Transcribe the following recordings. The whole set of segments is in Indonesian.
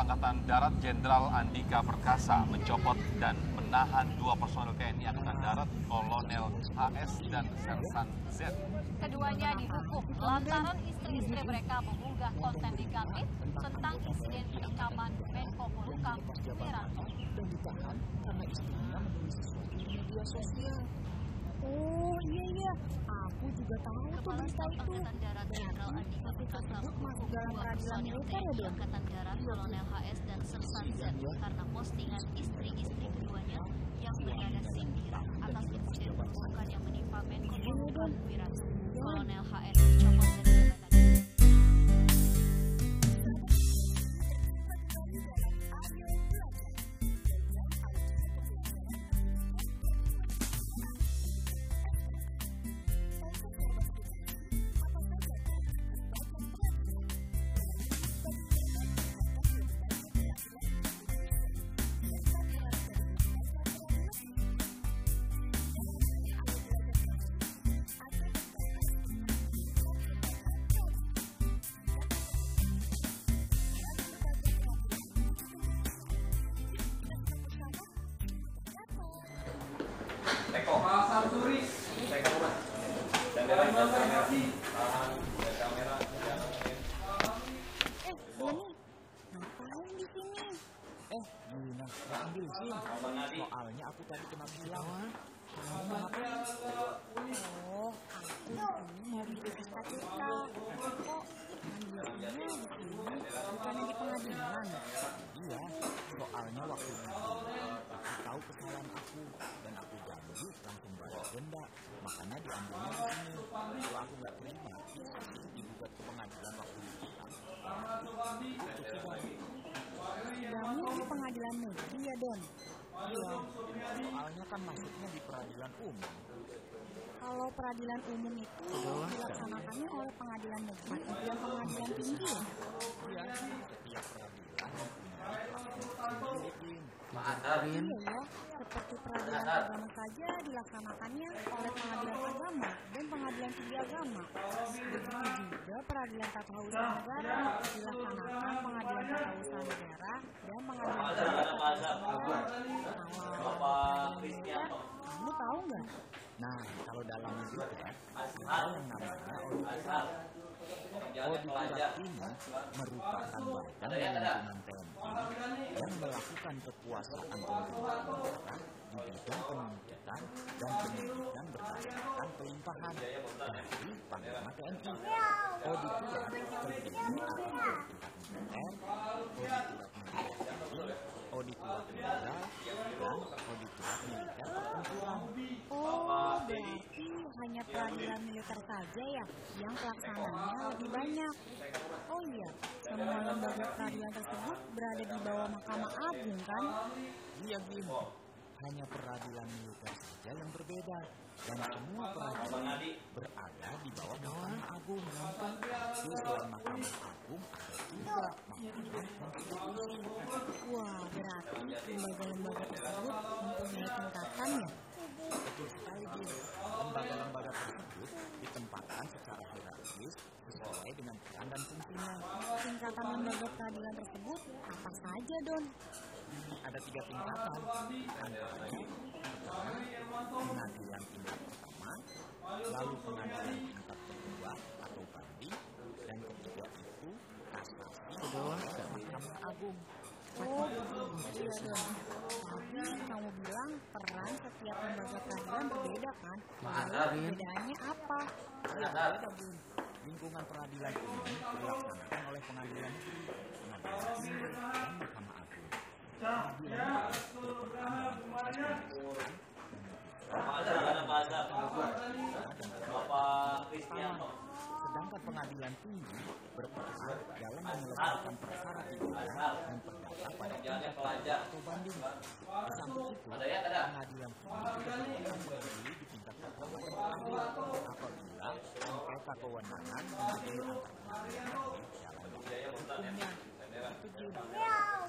Angkatan Darat Jenderal Andika Perkasa mencopot dan menahan dua personel TNI Angkatan Darat Kolonel HS dan Sersan Z. Keduanya dihukum lantaran istri-istri mereka mengunggah konten negatif tentang insiden penikaman Menko Polhukam Wiranto. dan ditahan karena istrinya menulis sesuatu di media sosial. Oh iya iya, aku juga tahu tuh berita itu. Angkatan Darat tersebut masuk dalam peradilan personil militer ya? Angkatan Darat Kolonel HS dan Sersan Z karena postingan istri-istri keduanya yang bernada sindir atas insiden penusukan yang menimpa Menko Polhukam Wiranto. Kolonel HS Eh, di nggak ambil SIM. Soalnya aku tadi kena bilang. Kamu ngapain? Oh, aku di mau bikin pesta-pesta. Kok mandinya di sini, bukannya di pengadilan? Iya, soalnya waktu itu aku tahu kesalahan aku dan aku janji langsung bayar denda. Makanya diambilnya di sini. Kalau aku nggak terima, digugat ke pengadilan waktu itu. Kamu di pengadilan negeri ya, Don? Iya, soalnya kan masuknya di peradilan umum. Kalau peradilan umum itu dilaksanakannya oleh pengadilan negeri dan pengadilan tinggi ya? Iya, setiap peradilan mempunyai pelaksanaan sendiri. Iya ya, seperti peradilan agama saja dilaksanakannya oleh pengadilan agama dan pengadilan tinggi agama. Begitu juga peradilan tata usaha negara dilaksanakan pengadilan tata usaha negara dan pengadilan tata usaha negara. Militer, kamu tahu nggak? Nah, kalau dalam militer ada yang namanya auditorat. Auditorat ini merupakan badan manajemen TNI yang melakukan kekuasaan pemerintahan negara di bidang penuntutan dan penyidikan berdasarkan pelimpahan dari Panglima TNI. Auditorat terdiri atas auditorat militer, auditorat militer auditorat federal, dan auditorat militer pertempuran. Oh, berarti hanya peradilan militer saja ya yang pelaksanaannya lebih banyak. Oh iya, semua lembaga peradilan tersebut berada di bawah Mahkamah Agung kan? Iya Gim, hanya peradilan militer saja yang berbeda dan semua peradilan berada di bawah Mahkamah Agung. Di selain Mahkamah Agung ada juga Mahkamah Konstitusi. Wah, berarti lembaga-lembaga tersebut mempunyai tingkatan lembaga-lembaga tersebut ditempatkan secara hierarkis sesuai dengan peran dan fungsinya. Tingkatan lembaga peradilan tersebut apa saja, Don? Ada tiga tingkatan, antaranya pengadilan tingkat pertama, lalu pengadilan tingkat kedua atau banding, dan ketiga itu kasasi dan Mahkamah Agung. Tadi kamu bilang peran setiap lembaga peradilan berbeda kan? Apa? Lingkungan peradilan umum dilaksanakan oleh pengadilan negeri, dan Mahkamah Agung. Pengadilan Sedangkan pengadilan tinggi berperan dalam menyelesaikan perkara pidana dan perdata pada tingkat kedua atau banding. samping itu, pengadilan tinggi berdiri di tingkat pertama dan terakhir apabila sengketa kewenangan menjadi antar pengadilan dalam.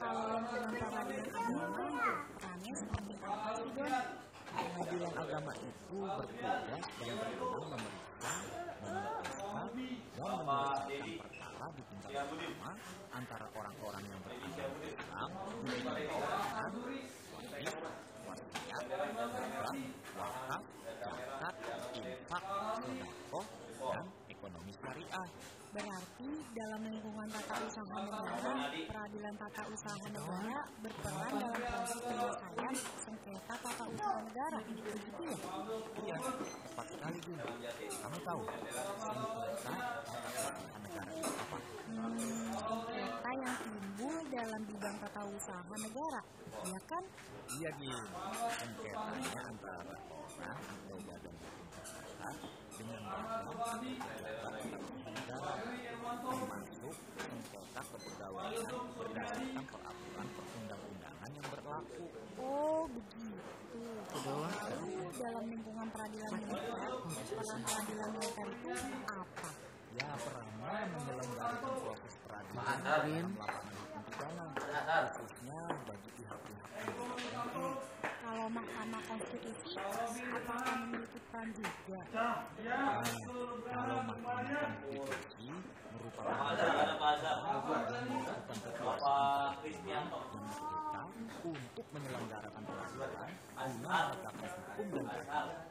Kalau agama, perannya seperti apa sih, Don? Pengadilan agama itu bertugas dan berwenang memeriksa, memutuskan, dan perkara di tingkat pertama antara orang-orang yang beragama Islam keuangan, wajib, wasiat, hibah, wakaf, zakat, infak, sedekah, dan ekonomi syariah. Berarti dalam lingkungan tata usaha negara, peradilan tata usaha negara berperan dalam proses penyelesaian sengketa tata usaha negara. Begitu ya? Iya, tepat sekali. Kamu tahu, sengketa tata usaha negara itu apa? Hmm, sengketa yang timbul dalam bidang tata usaha negara, ya kan? Iya Jun, sengketanya antara orang atau badan usaha dengan badan negara, termasuk sengketa kepegawaian berdasarkan peraturan perundang-undangan yang berlaku. Oh, begitu. Lalu dalam lingkungan peradilan militer, peran peradilan militer itu apa? Ya, perannya menyelenggarakan proses peradilan dalam lapangan pidana, khususnya bagi berpotensi Kalau Mahkamah Konstitusi, apakah memiliki peran juga? Nah, kalau Mahkamah Konstitusi merupakan untuk menyelenggarakan peradilan guna menegakkan hukum dan.